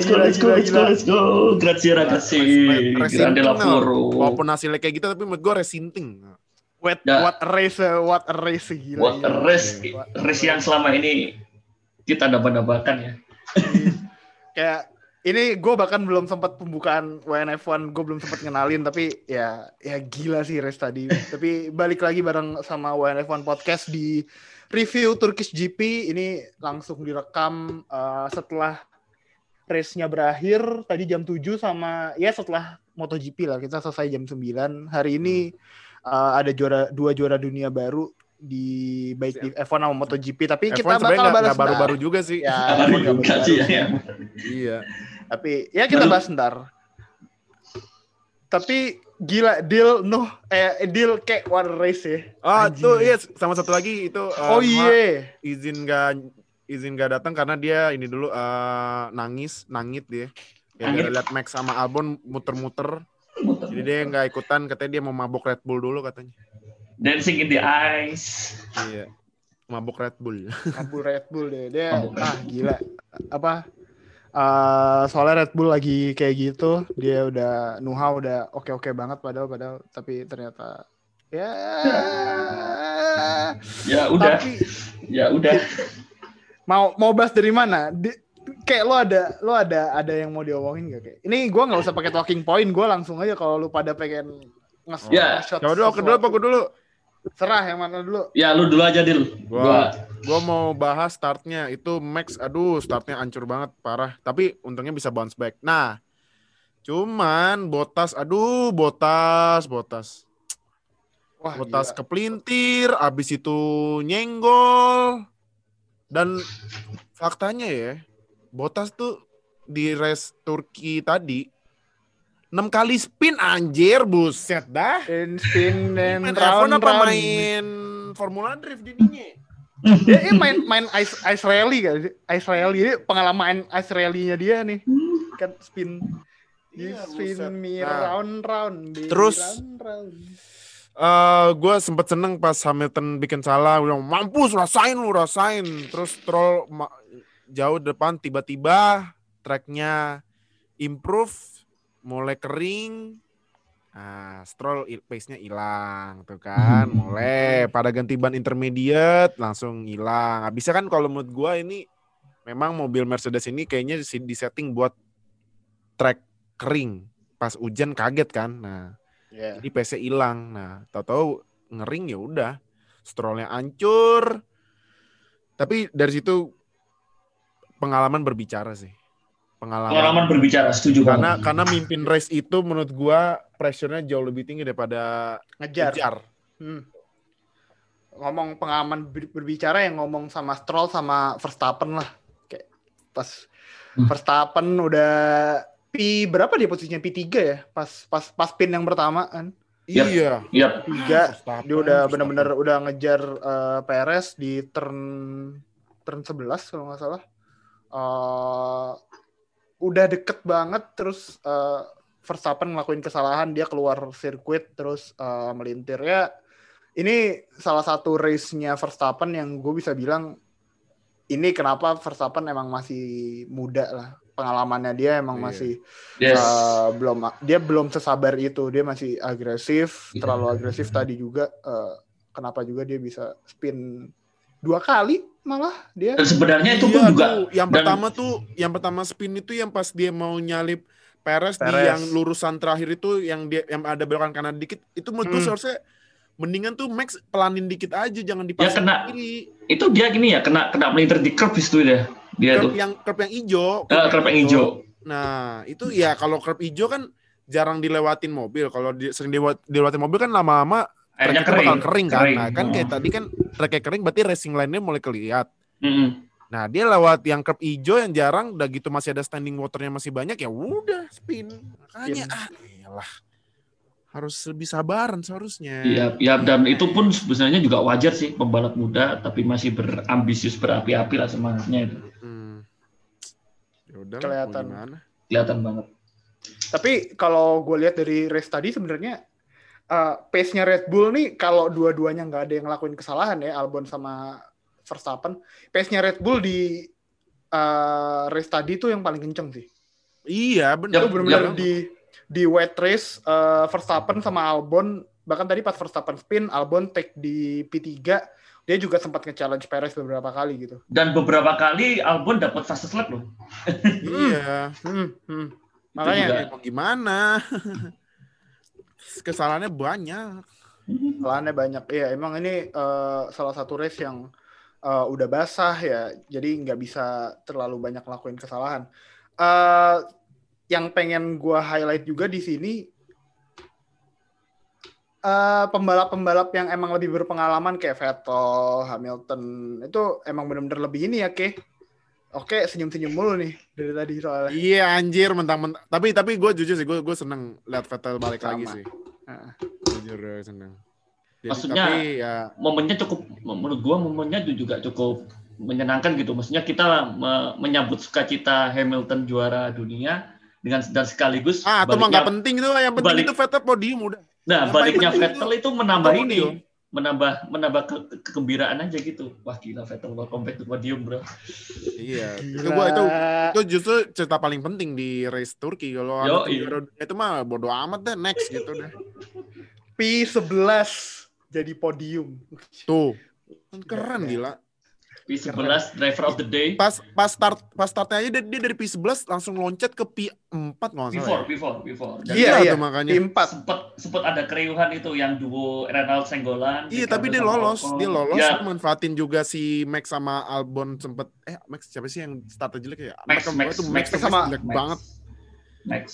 let's go, let's go, let's go, let's go. Grazie ragazzi. Grande lavoro. Walaupun hasilnya kayak gitu, tapi menurut gue resinting. What, Ya. what a race, uh, what a race gila. What a gila. race, What a race yang selama ini kita dapat-dapatkan ya. kayak ini gue bahkan belum sempat pembukaan WNF1 gue belum sempat kenalin tapi ya ya gila sih race tadi tapi balik lagi bareng sama WNF1 podcast di review Turkish GP ini langsung direkam eh, setelah race-nya berakhir tadi jam 7 sama ya setelah MotoGP lah kita selesai jam 9 hari ini eh, ada juara dua juara dunia baru di baik di F1 sama MotoGP tapi F1 kita bakal nggak- balas nggak baru-baru juga sih. ya Baru juga sih ya. Iya. Tapi ya kita bahas ntar. Tapi gila deal no eh deal kayak one race ya. Ah, Anjing. tuh iya sama satu lagi itu eh, Oh iya. izin gak izin gak datang karena dia ini dulu eh, nangis, nangit dia. Ya, Nangit. lihat Max sama Albon muter-muter. Jadi dia nggak ikutan, katanya dia mau mabok Red Bull dulu katanya. Dancing in the ice. Iya. Mabok Red Bull. Mabuk Red Bull deh. Dia Mabuk Red ah gila. Apa eh soalnya Red Bull lagi kayak gitu, dia udah Nuha udah oke-oke banget padahal padahal tapi ternyata ya Ya udah, tapi ya udah. Mau mau bahas dari mana? Di- kayak lo ada lo ada ada yang mau diomongin gak kayak? Ini gua nggak usah pakai talking point, gua langsung aja kalau lu pada pengen nge Ya. nge-shot Coba dulu, aku dulu, aku dulu? Serah yang mana dulu? Ya lu dulu aja Dil. Gua, Gua gua mau bahas startnya. Itu Max, aduh startnya hancur banget, parah. Tapi untungnya bisa bounce back. Nah, cuman Botas, aduh Botas, Botas. Wah, Botas gila. kepelintir, abis itu nyenggol. Dan faktanya ya, Botas tuh di race Turki tadi 6 kali spin anjir, buset dah. Dan spin dan Main round F1 apa round. main Formula Drift dininya? Dia ini main main ice ice rally kan? Ice rally ini pengalaman ice rally-nya dia nih. Kan spin Iya, spin buset. me Nah. round round Terus- round, round. Eh gue sempet seneng pas Hamilton bikin salah, bilang mampus rasain lu rasain. Terus troll jauh depan tiba-tiba tracknya improve, mulai kering. Nah, Stroll pace-nya hilang tuh kan, mulai pada ganti ban intermediate langsung hilang. Habisnya kan kalau menurut gua ini memang mobil Mercedes ini kayaknya di setting buat track kering. Pas hujan kaget kan. Nah, Ya. jadi PC hilang. Nah, tahu-tahu ngering ya udah. Strollnya hancur. Tapi dari situ pengalaman berbicara sih. Pengalaman. pengalaman berbicara setuju karena banget. karena mimpin race itu menurut gua pressure-nya jauh lebih tinggi daripada Ngejar. kejar. Hmm. Ngomong pengalaman ber- berbicara yang ngomong sama Stroll sama Verstappen lah. Kayak pas Hmm. Verstappen udah P berapa dia posisinya P3 ya? Pas pas pas pin yang pertama kan. Yap. Iya. Yap. Tiga Verstappen, dia udah bener-bener udah ngejar eh, Perez di turn turn 11 kalau nggak salah. Eh, udah deket banget terus eh, Verstappen ngelakuin kesalahan dia keluar sirkuit terus eh, melintir ya. Ini salah satu race-nya Verstappen yang gue bisa bilang ini kenapa Verstappen emang masih muda lah pengalamannya dia emang Iya. masih Yes. Uh, belum dia belum sesabar itu dia masih agresif Iya. terlalu agresif tadi juga uh, kenapa juga dia bisa spin dua kali malah dia Dan sebenarnya itu pun Iya juga tuh, yang dan- pertama tuh yang pertama spin itu yang pas dia mau nyalip Perez, di Perez. yang lurusan terakhir itu yang dia yang ada belokan kanan dikit itu menurut Hmm. seharusnya mendingan tuh Max pelanin dikit aja jangan Ya, dipaksa kena. kiri. itu dia gini ya kena kena melintir di curb itu dia. Dia Curb tuh. yang curb yang hijau. Eh, curb yang hijau. Nah, itu ya kalau curb hijau kan jarang dilewatin mobil. Kalau di, sering dilewat, dilewatin mobil kan lama-lama Airnya tracknya bakal kering. kering kan. Kering. Nah, kan kayak tadi kan tracknya kering berarti racing line-nya mulai kelihat. Mm-mm. Nah, dia lewat yang curb hijau yang jarang udah gitu masih ada standing waternya masih banyak ya udah spin. Makanya Spin. ah elah. Harus lebih sabaran seharusnya. Iya, ya dan itu pun sebenarnya juga wajar sih pembalap muda tapi masih berambisius berapi-api lah semangatnya itu. Hmm. Ya Kelihatan. Kelihatan banget. tapi kalau gue lihat dari race tadi sebenarnya uh, pace-nya Red Bull nih kalau dua-duanya nggak ada yang ngelakuin kesalahan ya Albon sama Verstappen pace-nya Red Bull di eh, race tadi tuh yang paling kenceng sih. Iya, benar. Itu benar-benar Yap. di di wet race eh, Verstappen sama Albon bahkan tadi pas Verstappen spin Albon take di P3 dia juga sempat nge-challenge Perez beberapa kali gitu. Dan beberapa kali Albon dapat fastest lap loh. Iya. Hmm, hmm. Itu Makanya juga. Ya, mau gimana? Kesalahannya banyak. Kesalahannya banyak. Iya, emang ini eh, salah satu race yang eh, udah basah ya, jadi nggak bisa terlalu banyak lakuin kesalahan. Eh, yang pengen gua highlight juga di sini eh, pembalap-pembalap yang emang lebih berpengalaman kayak Vettel, Hamilton itu emang bener-bener lebih ini ya, Ke. Oke, senyum-senyum mulu nih dari tadi soalnya. Iya anjir mentang-mentang. Tapi tapi gue jujur sih gue gue seneng lihat Vettel balik Sama. lagi sih. Heeh. Jujur gue seneng. Jadi, Maksudnya- tapi ya Momennya cukup, menurut gua momennya juga cukup menyenangkan gitu. Maksudnya kita me- menyambut sukacita Hamilton juara dunia dengan dan sekaligus ah itu mah nggak penting itu yang penting balik- itu Vettel podium udah. Nah, Yang baliknya Vettel itu menambah itu ini, podium. menambah menambah ke, ke- kegembiraan aja gitu. Wah gila Vettel welcome back to podium bro. Iya. Itu Gila. gua itu itu justru cerita paling penting di race Turki kalau Yo, iya. itu mah bodo amat deh next gitu deh. P11 jadi podium. Tuh. Kan keren gila. P11 driver of the day. Pas pas start pas startnya aja dia, dia dari P11 langsung loncat ke P4 kalau nggak salah. P4, ya. P4, P4. Dan Iya, iya. makanya. P4. Sempet sempet ada keriuhan itu yang duo Renault Senggolan. Iya tapi dia lolos, Ocon. dia lolos, Ya, manfaatin juga si Max sama Albon sempet eh Max siapa sih yang starter jelek ya? Max, Mereka Max, itu Max Max, tuh sama- jelek Max. banget. Max.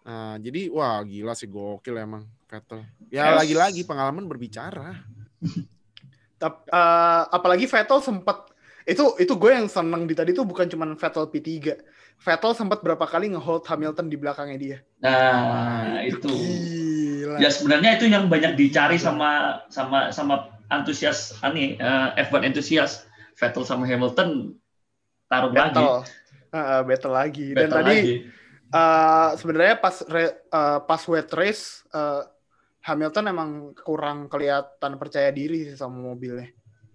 Nah, jadi wah gila sih gokil emang Vettel. Ya Yes. lagi-lagi pengalaman berbicara. Eh, apalagi Vettel sempat itu itu gue yang seneng di tadi tuh bukan cuma Vettel P3. Vettel sempat berapa kali ngehold Hamilton di belakangnya dia. Nah, itu. Gila. Ya sebenarnya itu yang banyak dicari sama sama sama antusias ani eh, F1 antusias Vettel sama Hamilton taruh lagi. battle. Heeh, battle lagi. Dan Battle tadi lagi. eh, sebenarnya pas re- eh, pas wet race eh, Hamilton emang kurang kelihatan percaya diri sih sama mobilnya.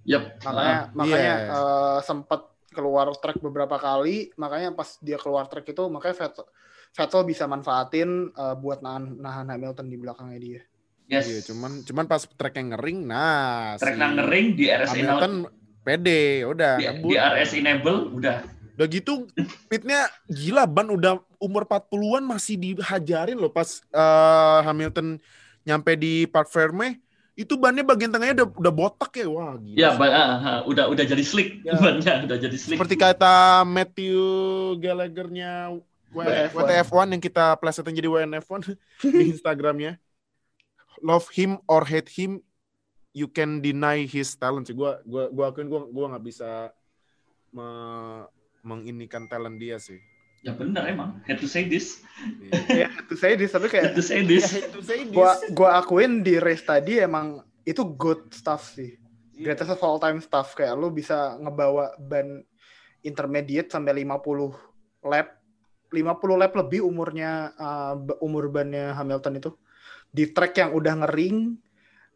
Yep. Makanya Ah, makanya Iya. eh, sempat keluar track beberapa kali, makanya pas dia keluar track itu makanya Vettel Vettel bisa manfaatin eh, buat nahan nahan Hamilton di belakangnya dia. yes. Iya, cuman cuman pas tracknya ngering, nah track si nang ngering di RS Hamilton enable, pede, udah di, ngebut. di RS enable udah Udah gitu pitnya gila ban udah umur 40-an masih dihajarin loh pas eh, Hamilton nyampe di Park Ferme itu bannya bagian tengahnya udah udah botak ya wah gila. ya ah, ah, udah udah jadi slick Ya. bannya udah jadi slick Seperti kata Matthew Gallagher-nya W- WTF1. WTF1 yang kita plesetin jadi WNF1 di Instagramnya. Love him or hate him, you can deny his talent. sih. Gua gua gua akuin gua gua nggak bisa me- menginikan talent dia sih. Ya bener emang. Had to say this. Ya itu saya dis tapi kayak had to say this. Hate to say this. gua gua akuin di race tadi emang itu good stuff sih. Iya. Greatest of all time stuff. Kayak lu bisa ngebawa ban intermediate sampai 50 lap. 50 lap lebih umurnya uh, umur bannya Hamilton itu. Di track yang udah ngering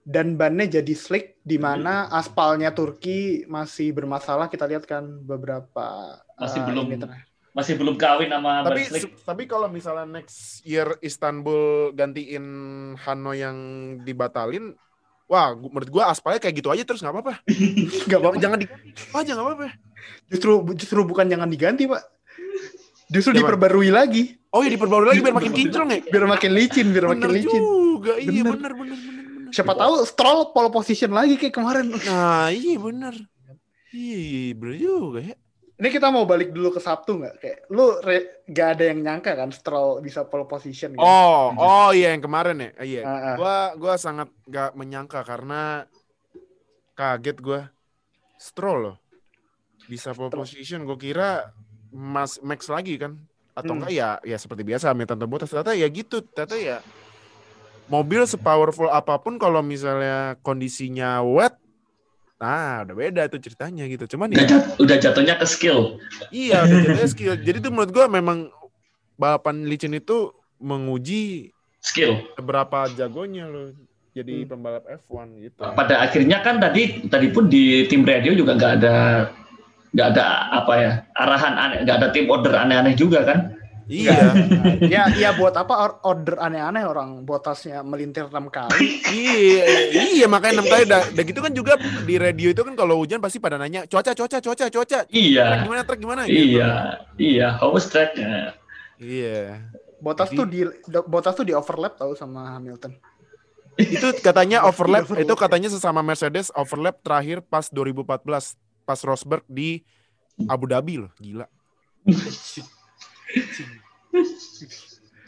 dan bannya jadi slick di mana aspalnya Turki masih bermasalah. Kita lihat kan beberapa Masih uh, belum. ini. Masih belum kawin sama tapi tapi kalau misalnya next year Istanbul gantiin Hanoi yang dibatalin wah gua- menurut gua aspalnya kayak gitu aja terus nggak apa-apa. Nggak apa-apa. jangan diganti. Aja nggak apa-apa. Justru justru bukan jangan diganti pak. Justru Gimana? diperbarui lagi. Oh ya diperbarui lagi biar makin kinclong ya? biar makin licin biar makin bener licin. juga iya Bener. bener bener bener bener. Siapa tahu Stroll pole position lagi kayak kemarin. Nah iya bener. Iya bener juga ya ini kita mau balik dulu ke Sabtu nggak? Kayak lu re- gak ada yang nyangka kan Stroll bisa pole position gitu. oh oh iya yang kemarin ya? Iya. Ah, ah. gua gua sangat gak menyangka karena kaget gua. Stroll loh. Bisa pole position gua kira Mas Max lagi kan? Atau Hmm. enggak ya ya seperti biasa Hamilton Bottas ternyata ya gitu ternyata ya mobil sepowerful apa pun kalau misalnya kondisinya wet nah udah beda tuh ceritanya gitu. Cuman udah, ya jat- udah jatuhnya ke skill. Iya udah jadinya skill. Jadi tuh menurut gua memang balapan licin itu menguji skill. seberapa jagonya lo jadi Hmm. pembalap F1 gitu. Pada akhirnya kan tadi tadi pun di tim radio juga nggak ada nggak ada apa ya arahan aneh, nggak ada tim order aneh-aneh juga kan? Iya. ya, ya buat apa or- order aneh-aneh orang botasnya melintir enam kali. iya, iya makanya enam kali. Udah, udah gitu kan juga di radio itu kan kalau hujan pasti pada nanya cuaca, cuaca, cuaca, cuaca. Trek Iya, gimana, trek gimana? gitu. iya, iya. House tracknya. Iya. Botas Jadi- tuh di botas tuh di overlap tahu sama Hamilton. Itu katanya overlap, Overlap. itu katanya sesama Mercedes overlap terakhir pas 2014 pas Rosberg di Abu Dhabi loh, gila.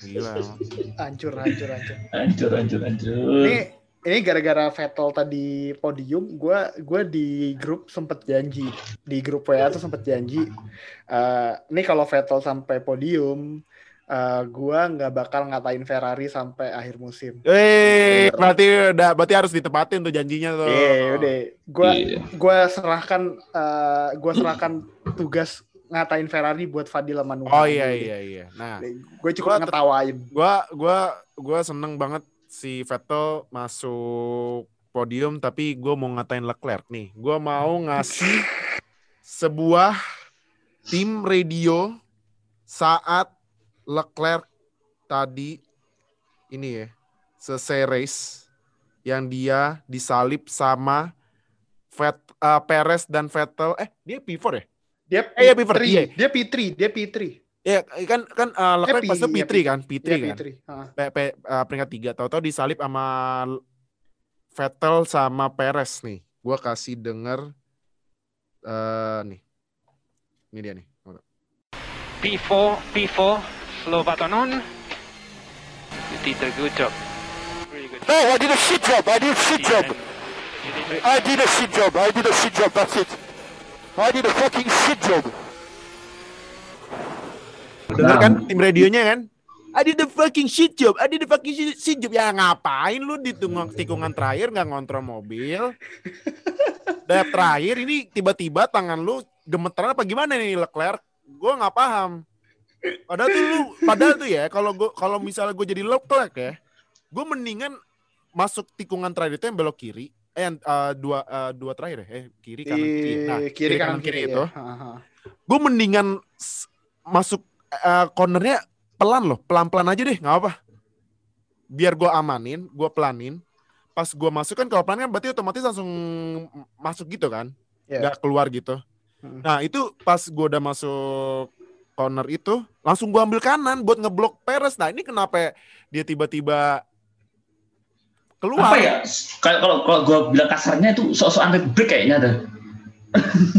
Gila. Hancur, hancur, hancur. Hancur, hancur, hancur. Ini ini gara-gara Vettel tadi podium, gua gua di grup sempet janji di grup WA tuh sempet janji. eh ini kalau Vettel sampai podium, eh gua nggak bakal ngatain Ferrari sampai akhir musim. Eh, berarti udah berarti harus ditepatin tuh janjinya tuh. Iya, udah. Gua Iya. gua serahkan eh gua serahkan tugas ngatain Ferrari buat Fadil sama Nuha. Oh iya iya iya. Nah, Gue cukup Gua- ngetawain. gua gua gua seneng banget si Vettel masuk podium tapi gua mau ngatain Leclerc nih. Gua mau ngasih sebuah tim radio saat Leclerc tadi ini ya selesai race yang dia disalip sama Vet, eh, Perez dan Vettel eh dia P4 ya? Dia Eh, Piper, P3, iya. dia P3, dia P3. Ya kan kan eh, Leclerc P, pas itu iya, P3 kan, P3 Dia kan. P3. Heeh. P- P- eh, peringkat tiga tahu-tahu disalip sama Vettel sama Perez nih. Gua kasih denger eh nih. Ini dia nih. P4, P4, slow button on. You did a good job. Really good job. No, I did a shit job. I did a shit job. I did a shit job. I did a shit job. That's it. I did a fucking shit job. Dengar kan tim radionya kan? I did the fucking shit job. I did the fucking shit, shit job. Ya ngapain lu di tikungan terakhir nggak ngontrol mobil? Dan terakhir ini tiba-tiba tangan lu gemeteran apa gimana nih Leclerc? Gue nggak paham. Padahal tuh lu, padahal tuh ya kalau gua kalau misalnya gue jadi Leclerc ya, gue mendingan masuk tikungan terakhir itu yang belok kiri. Eh yang eh, dua eh, dua terakhir ya, eh kiri kanan kiri. Nah, Di kiri kanan kiri, itu ya. Heeh. gue mendingan masuk eh, cornernya pelan loh, pelan-pelan aja deh, nggak apa. Biar gue amanin, gue pelanin. Pas gue masuk kan kalau pelan kan berarti otomatis langsung masuk gitu kan, Iya. nggak keluar gitu. Hmm. Nah itu pas gue udah masuk corner itu, langsung gue ambil kanan buat ngeblok Perez. Nah ini kenapa dia tiba-tiba keluar? Apa ya? Kalau kalau kalau gua bilang kasarnya itu sok-sok aneh break kayaknya ada.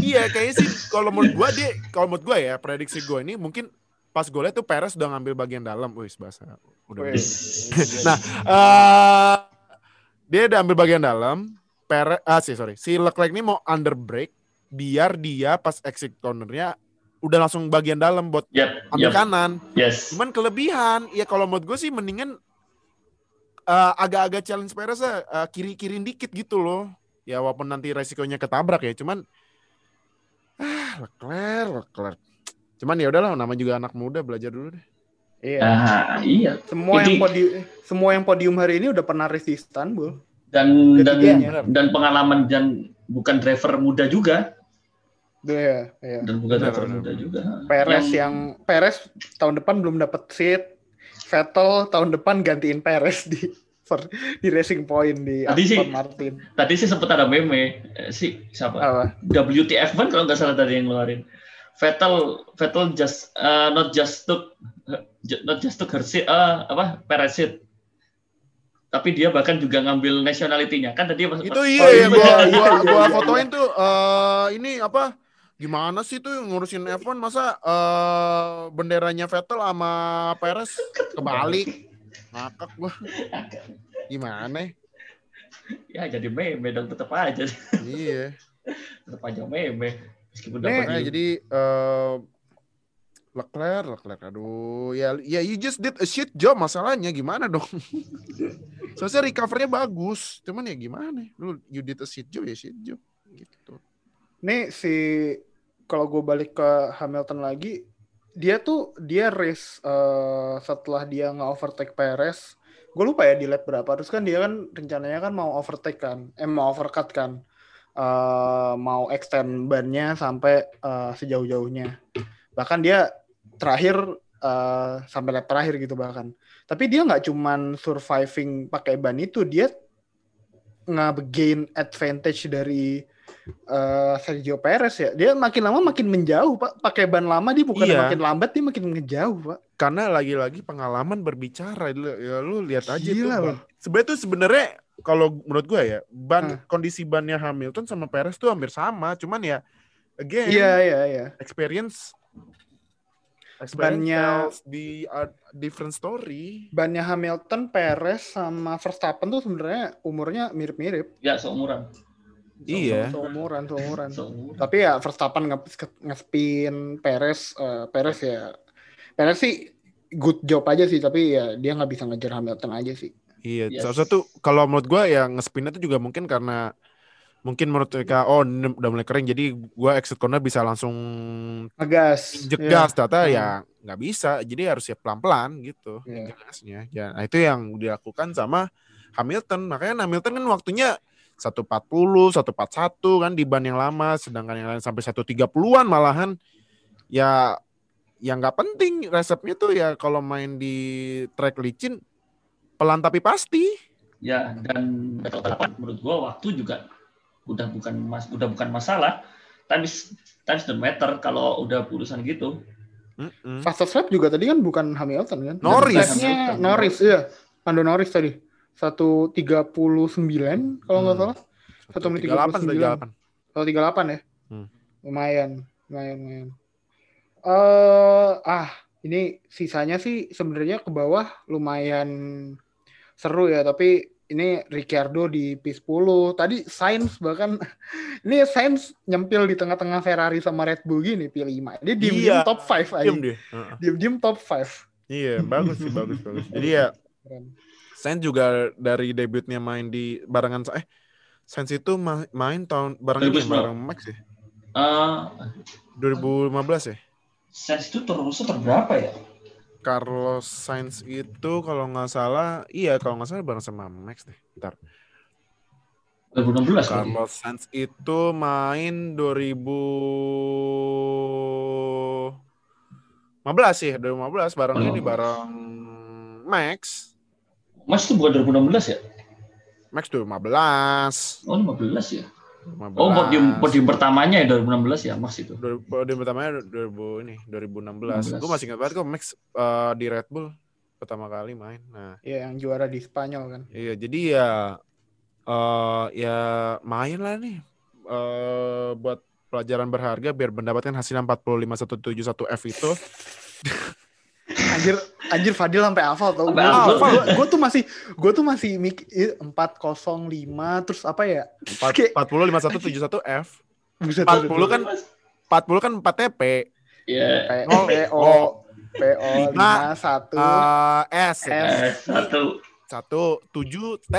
Iya kayaknya sih kalau menurut gue dia, kalau menurut gue ya prediksi gue ini mungkin pas gue lihat tuh Perez udah ngambil bagian dalam, wih bahasa udah. Wih. Nah, eh dia udah ambil bagian dalam. Perez, ah sih sorry, si Leclerc ini mau under brake biar dia pas exit cornernya udah langsung bagian dalam buat Yap, ambil yap, kanan. yes. Cuman kelebihan, ya kalau menurut gue sih mendingan eh, agak-agak challenge Perez eh, kiri-kirin dikit gitu loh. Ya walaupun nanti resikonya ketabrak ya, cuman ah Leclerc, Leclerc. Cuman ya udahlah, nama juga anak muda belajar dulu deh. Iya. Nah, iya. Semua yang Jadi- podium semua yang podium hari ini udah pernah race di Istanbul. Dan dan Ketiganya. dan pengalaman dan bukan driver muda juga Iya, iya. dan bukan Benar, driver benar, muda juga. Perez yang Perez tahun depan belum dapat seat. Vettel tahun depan gantiin Perez di per- di Racing Point di Tadi sih- Aston Martin. tadi sih sempat ada meme eh, si siapa? Apa? WTF1 kalau nggak salah tadi yang ngeluarin. Vettel Vettel just uh, not just took not just took her seat, uh, apa Perez seat. Tapi dia bahkan juga ngambil nationality-nya. Kan tadi pas- Itu iya gua iya, gua, iya, gua iya. fotoin tuh eh ini apa gimana sih tuh ngurusin F1 masa eh benderanya Vettel sama Perez kebalik? Ngakak gua. Gimana? Ya jadi meme dong tetap aja. Iya. Tetap aja meme. Meskipun dapat Nah, jadi eh Leclerc, Leclerc, aduh, ya, ya you just did a shit job masalahnya. Gimana dong? Soalnya recovernya bagus, cuman ya gimana? Lu you did a shit job ya shit job, gitu. Nih si kalau gue balik ke Hamilton lagi, dia tuh dia race eh, setelah dia nge-overtake Perez. Gue lupa ya di lap berapa. Terus kan dia kan rencananya kan mau overtake kan, eh mau overcut kan. eh, mau extend bannya sampai eh, sejauh-jauhnya. Bahkan dia terakhir eh, sampai lap terakhir gitu bahkan. Tapi dia nggak cuman surviving pakai ban itu, dia nge-gain advantage dari eh, Sergio Perez ya. Dia makin lama makin menjauh, Pak. Pakai ban lama dia bukan Iya. makin lambat, dia makin ngejauh, Pak. Karena lagi-lagi pengalaman berbicara. Ya, lu lihat aja Gila, tuh. loh. Sebenarnya tuh sebenarnya kalau menurut gue ya, ban Hah. kondisi bannya Hamilton sama Perez tuh hampir sama, cuman ya again Iya, iya, iya. experience experience Bannya- the uh, different story. Bannya Hamilton, Perez sama Verstappen tuh sebenarnya umurnya mirip-mirip. Ya seumuran. Iya. Seumuran, seumuran. Seumuran. Tapi ya Verstappen nge- nge-spin Perez, eh, Perez ya Perez sih good job aja sih, tapi ya dia nggak bisa ngejar Hamilton aja sih. Iya, Yes. salah satu kalau menurut gua ya ngespinnya tuh juga mungkin karena mungkin menurut mereka oh ini udah mulai kering jadi gua exit corner bisa langsung Ngegas. injek Iya. gas ternyata Hmm. ya nggak bisa jadi harus ya pelan-pelan gitu Iya. injek gasnya ya nah, itu yang dilakukan sama Hamilton makanya Hamilton kan waktunya 140 141 kan di ban yang lama sedangkan yang lain sampai 130-an malahan ya yang nggak penting resepnya tuh ya kalau main di track licin pelan tapi pasti Ya dan battle balapan menurut gua waktu juga udah bukan mas udah bukan masalah. Time is, time doesn't matter kalau udah urusan gitu. Mm-mm. Fastest lap juga tadi kan bukan Hamilton kan? Norris. Norris, iya. Lando Norris tadi. 139 kalau nggak Hmm. salah. Satu menit 38 39. 38. Kalau 38 ya? Hmm. Lumayan, lumayan, lumayan. Eh, ah, ini sisanya sih sebenarnya ke bawah lumayan seru ya, tapi ini Ricciardo di P10. Tadi Sainz bahkan ini Sainz nyempil di tengah-tengah Ferrari sama Red Bull gini P5. Dia diem-diem Iya. top 5 aja. Diem dia. Heeh. Diem-diem top 5. Iya, bagus sih, bagus, bagus. Jadi ya Sainz juga dari debutnya main di barengan eh Sainz itu ma- main tahun bareng ini 2010. bareng Max ya. Eh 2015 ya. Sainz itu terus terberapa ya? Carlos Sainz itu kalau nggak salah, iya kalau nggak salah bareng sama Max deh. Bentar. 2016 berarti. Carlos Sainz itu main 2015 sih, 2015 bareng ini bareng Max. Mas itu bukan 2016 ya? Max 2015. Oh 15 ya? 15. Oh podium podium pertamanya ya 2016 ya Mas itu. 2000 podium pertamanya 2000 ini 2016. 16. Gue masih ingat banget kok Max eh, di Red Bull pertama kali main. Nah, Ya yang juara di Spanyol kan. iya jadi ya eh ya main lah nih eh buat pelajaran berharga biar mendapatkan hasil 45171 F itu. Anjir, anjir Fadil sampai hafal tau. Gue hafal. gue tuh masih gue tuh masih mikir 405 terus apa ya? 4, 40 5171 F. Buset, 40 buset, kan 40 kan 4 TP. Ya. P- Oh, PO. PO Lima, 51 Eh S. S. Satu. 1 7 T.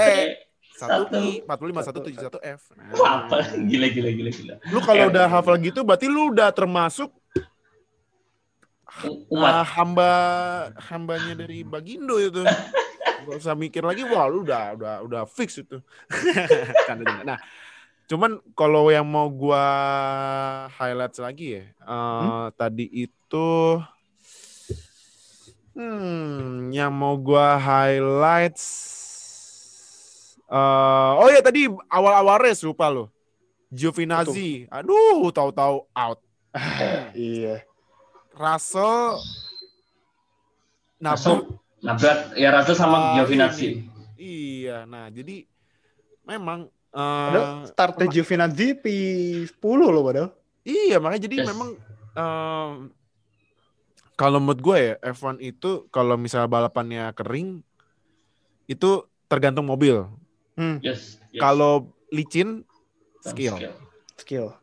1 I 40 5171 F. Nah. Apa? Gila gila gila gila. Lu kalau udah hafal gitu berarti lu udah termasuk Umat. ah, hamba hambanya dari Bagindo itu. Gak usah mikir lagi, wah lu udah udah udah fix itu. Nah, cuman kalau yang mau gua highlight lagi ya, eh, tadi itu hmm, yang mau gua highlight eh, oh ya tadi awal-awal race lupa lo. Giovinazzi, aduh tahu-tahu out. Iya. Russell Langsung nabrak nabrak ya Ratu sama Ah, Giovinazzi. Iya, nah jadi memang Padahal eh startnya Giovinazzi P10 loh padahal. iya makanya jadi Yes. memang em, kalau menurut gue ya F1 itu kalau misalnya balapannya kering itu tergantung mobil. Hmm, Yes. yes. Kalau licin skill. skill.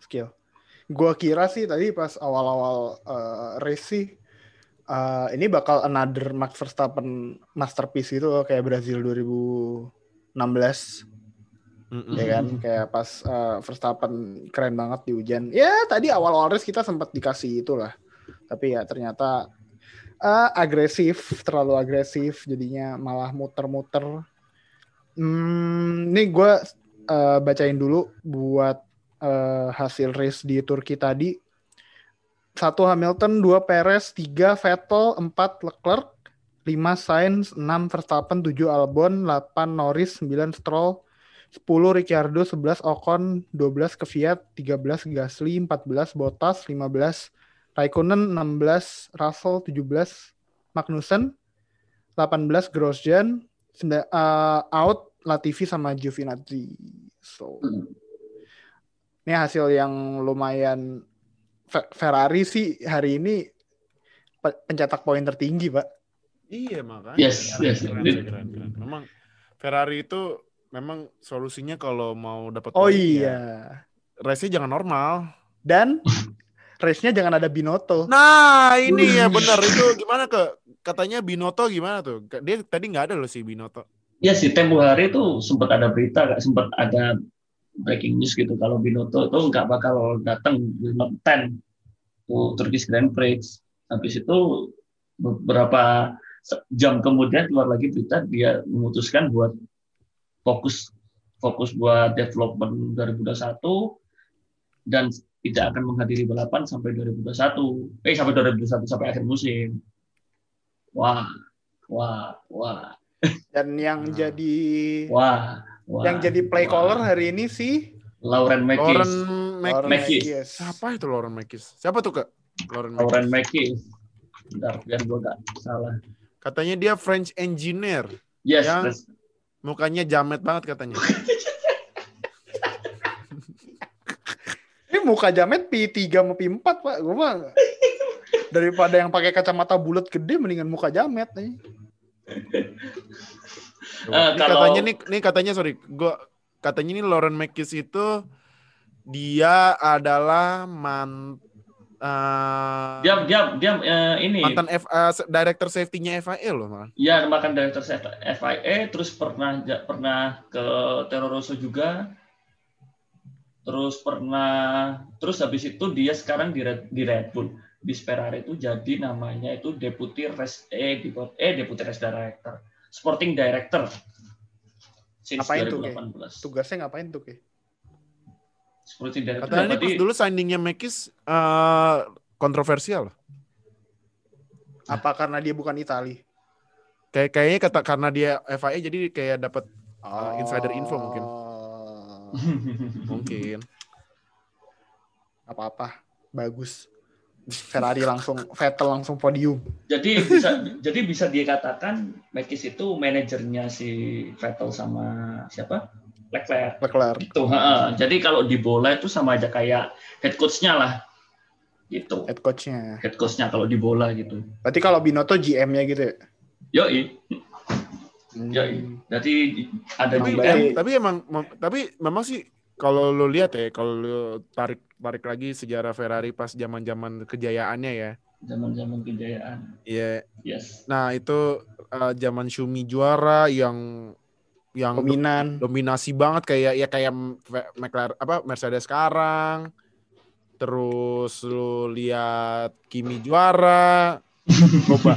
Skill. Gua kira sih tadi pas awal-awal eh, race sih eh, ini bakal another Max Verstappen masterpiece gitu loh, kayak Brazil 2016 Mm-mm. ya kan? Kayak pas eh, Verstappen keren banget di hujan. Ya tadi awal-awal race kita sempat dikasih itulah. Tapi ya ternyata eh, agresif terlalu agresif jadinya malah muter-muter. Hmm, ini gue eh, bacain dulu buat eh, hasil race di Turki tadi. Satu Hamilton, dua Perez, tiga Vettel, empat Leclerc, lima Sainz, enam Verstappen, tujuh Albon, delapan Norris, sembilan Stroll, 10 Ricciardo, 11 Ocon, 12 Kvyat, 13 Gasly, 14 Bottas, 15 Raikkonen, 16 Russell, 17 Magnussen, 18 Grosjean, sembilan- eh, out Latifi sama Giovinazzi. So, Hmm. Ini hasil yang lumayan Fe- Ferrari sih hari ini pe- pencetak poin tertinggi, Pak. Iya makanya. Yes, Keren, yes. keren, It- keren, keren. Memang Ferrari itu memang solusinya kalau mau dapat Oh poin, iya. ya, race-nya jangan normal. Dan race-nya jangan ada Binotto. Nah, ini ya benar itu gimana ke katanya Binoto gimana tuh? Dia tadi nggak ada loh si Binoto. Ya sih, tempo hari itu sempat ada berita, sempat ada breaking news gitu. Kalau Binotto itu nggak bakal datang will not attend to Turkish Grand Prix. Habis itu beberapa jam kemudian keluar lagi berita dia memutuskan buat fokus fokus buat development 2021 dan tidak akan menghadiri balapan sampai 2021. Eh sampai 2021 sampai akhir musim. Wah, wah, wah, Dan yang Nah. jadi wah. Wah yang jadi play caller hari ini sih Lauren Mekis. Lauren. Mekis. Siapa itu Lauren Mekis? Siapa tuh kak? Lauren Mekis. Lauren Mekis. Bentar, biar gue gak salah. Katanya dia French engineer. Yes, Yang- that's- Mukanya jamet banget katanya. ini muka jamet P3 sama P4, Pak. Gua mah daripada yang pakai kacamata bulat gede mendingan muka jamet nih. Eh, Ini kalau- katanya nih, nih katanya sorry, gua katanya nih Lauren Mekis itu dia adalah man, eh, dia dia dia eh, ini. mantan F, eh, director safety-nya FIA loh malah. ya makan director FIA terus pernah ja- pernah ke Toro Rosso juga. Terus pernah terus habis itu dia sekarang di Red, di Red Bull. Di Ferrari itu jadi namanya itu deputy race eh deputy, eh deputy race director sporting director since Ngapain tuh, 2018 Tugasnya ngapain tuh, Ki? sporting director Katanya ini berarti- pas dulu signingnya Mekis eh, kontroversial. Apa karena dia bukan Itali? Kayak kayaknya kata karena dia FIA jadi kayak dapat Oh. insider info mungkin. mungkin. Apa-apa. Bagus. Ferrari langsung Vettel langsung podium. jadi bisa jadi bisa dikatakan Mekis itu manajernya si Vettel sama siapa Leclerc Leclerc. gitu ha-ha. jadi kalau di bola itu sama aja kayak head coach-nya lah gitu Head coach-nya. head coach-nya kalau di bola gitu Berarti kalau Binotto GM-nya gitu ya? yoi Hmm. yoi jadi ada Emang GM. Tapi emang tapi memang sih kalau lu lihat ya, kalau lu tarik tarik lagi sejarah Ferrari pas zaman-zaman kejayaannya ya. zaman-zaman kejayaan Iya. yes Nah, itu eh, zaman Schumi juara yang yang Dominan. dominasi banget kayak ya kayak McLaren apa Mercedes sekarang. Terus lu lihat Kimi juara. Coba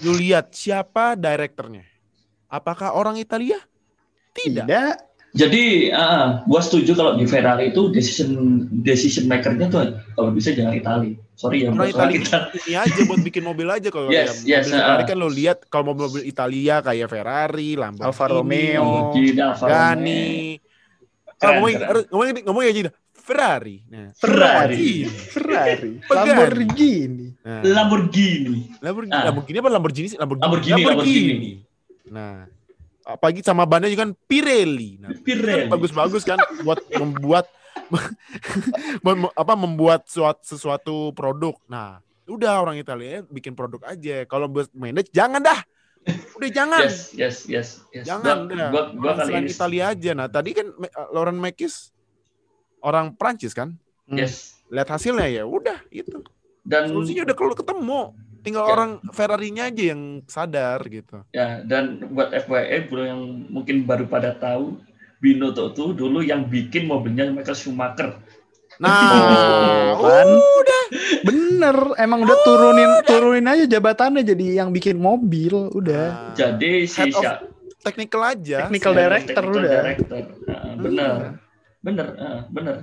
lu lihat siapa direkturnya? Apakah orang Italia? Tidak. Tidak. Jadi ah, gua setuju kalau di Ferrari itu decision decision maker-nya tuh kalau bisa jangan Itali sorry ya Italia Itali ini aja buat bikin mobil aja kalau Yes, ya, yes, mobil Ferrari uh. kan lo lihat kalau mobil-mobil Italia kayak Ferrari, Lamborghini, Alfa Romeo. Lamborghini. Gani. Ah, ngomongin, ngomongin, ngomongin aja dah. Ferrari. Nah, Ferrari Ferrari. Pegani. Lamborghini. nah. Lamborghini Lamborghini, Ah. Lamborghini apa Lamborghini sih? Lamborghini. Lamborghini, Lamborghini. Nah, apalagi sama bannya juga kan Pirelli. Nah, Pirelli. bagus-bagus kan buat membuat mem- apa membuat suatu, sesuatu produk. Nah, udah orang Italia bikin produk aja. Kalau buat manage jangan dah. Udah jangan. Yes, yes, yes, yes. Jangan Gua, gua, gua kali ini. Italia aja. Nah, tadi kan Lauren Mekis orang Prancis kan? Yes. Lihat hasilnya ya, udah itu. Dan Solusinya udah kalau ketemu. Tinggal Ya. orang Ferrari-nya aja yang sadar gitu. ya dan buat FYI bro yang mungkin baru pada tahu Binotto tuh dulu yang bikin mobilnya Michael Schumacher. Nah, kan? udah. Bener. Emang udah turunin turunin aja jabatannya jadi yang bikin mobil. Udah. Nah, Jadi si Head technical aja. Technical si director technical udah. director. Heeh. bener, bener, eh, bener.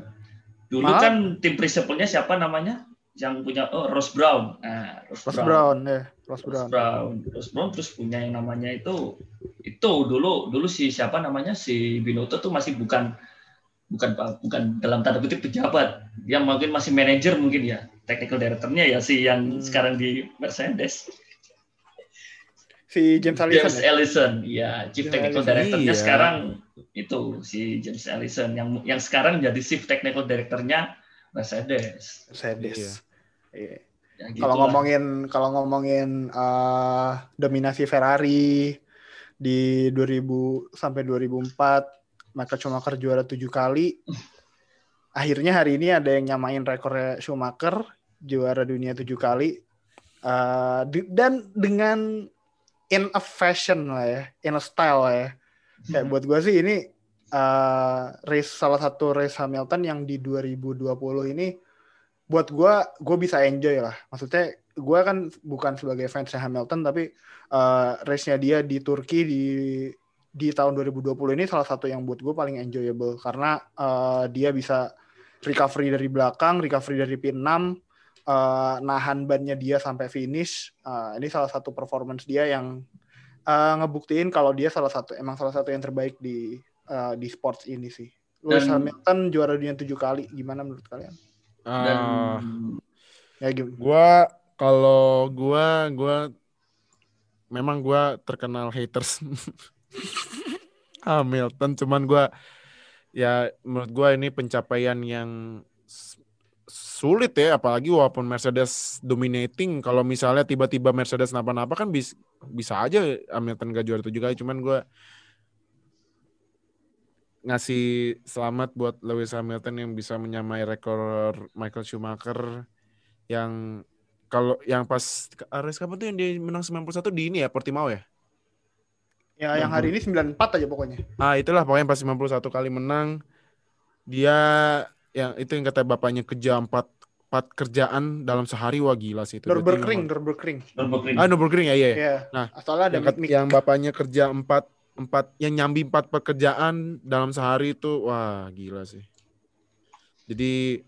Dulu Malah- kan tim principalnya siapa namanya? Yang punya oh Ross Brown. Nah, Ross, Ross Brown. Brown ya, Ross Ross Brown. Brown. Ross Brown terus punya yang namanya itu itu dulu dulu si siapa namanya si Binotto tuh masih bukan bukan bukan dalam tanda kutip pejabat. Dia mungkin masih manajer mungkin ya. Technical directornya ya si yang Hmm. sekarang di Mercedes. Si James Allison James ya. Ellison, ya Chief James Technical Allison. Directornya Iya. sekarang itu si James Ellison yang yang sekarang jadi Chief Technical Directornya Mercedes. Mercedes. Iya. Ya, Kalau gitulah. ngomongin kalau ngomongin eh, dominasi Ferrari di 2000 sampai 2004 Michael Schumacher juara tujuh kali. Akhirnya hari ini ada yang nyamain rekornya Schumacher juara dunia tujuh kali. Eh, di- dan dengan in a fashion lah ya, in a style lah ya. Kayak buat gue sih ini eh, race salah satu race Hamilton yang di 2020 ini buat gue gue bisa enjoy lah. Maksudnya gue kan bukan sebagai fans Hamilton tapi uh, race-nya dia di Turki di di tahun 2020 ini salah satu yang buat gue paling enjoyable. Karena uh, dia bisa recovery dari belakang recovery dari pin 6 uh, nahan bannya dia sampai finish. Uh, ini salah satu performance dia yang uh, ngebuktiin kalau dia salah satu emang salah satu yang terbaik di uh, di sports ini sih. Lewis Dan- Hamilton juara dunia tujuh kali. Gimana menurut kalian dan Ah, ya gua kalau gua gua memang gua terkenal haters. Hamilton cuman gua ya menurut gua ini pencapaian yang sulit ya apalagi walaupun Mercedes dominating. Kalau misalnya tiba-tiba Mercedes napa-napa kan bis, bisa aja Hamilton gak juara tujuh kali. Cuman gua ngasih selamat buat Lewis Hamilton yang bisa menyamai rekor Michael Schumacher yang kalau yang pas race kapan tuh yang dia menang 91 di ini ya Portimao ya? Ya, yang hari ini 94 aja pokoknya. Ah itulah pokoknya pas 91 kali menang dia yang itu yang kata bapaknya kerja empat empat kerjaan dalam sehari wah gila sih itu. Nürburgring, memang- Nürburgring. Nürburgring. Ah Nürburgring ya iya. ya. Iya. Nah, Soalnya ada yang, yang bapaknya kerja empat empat yang nyambi empat pekerjaan dalam sehari itu wah gila sih. Jadi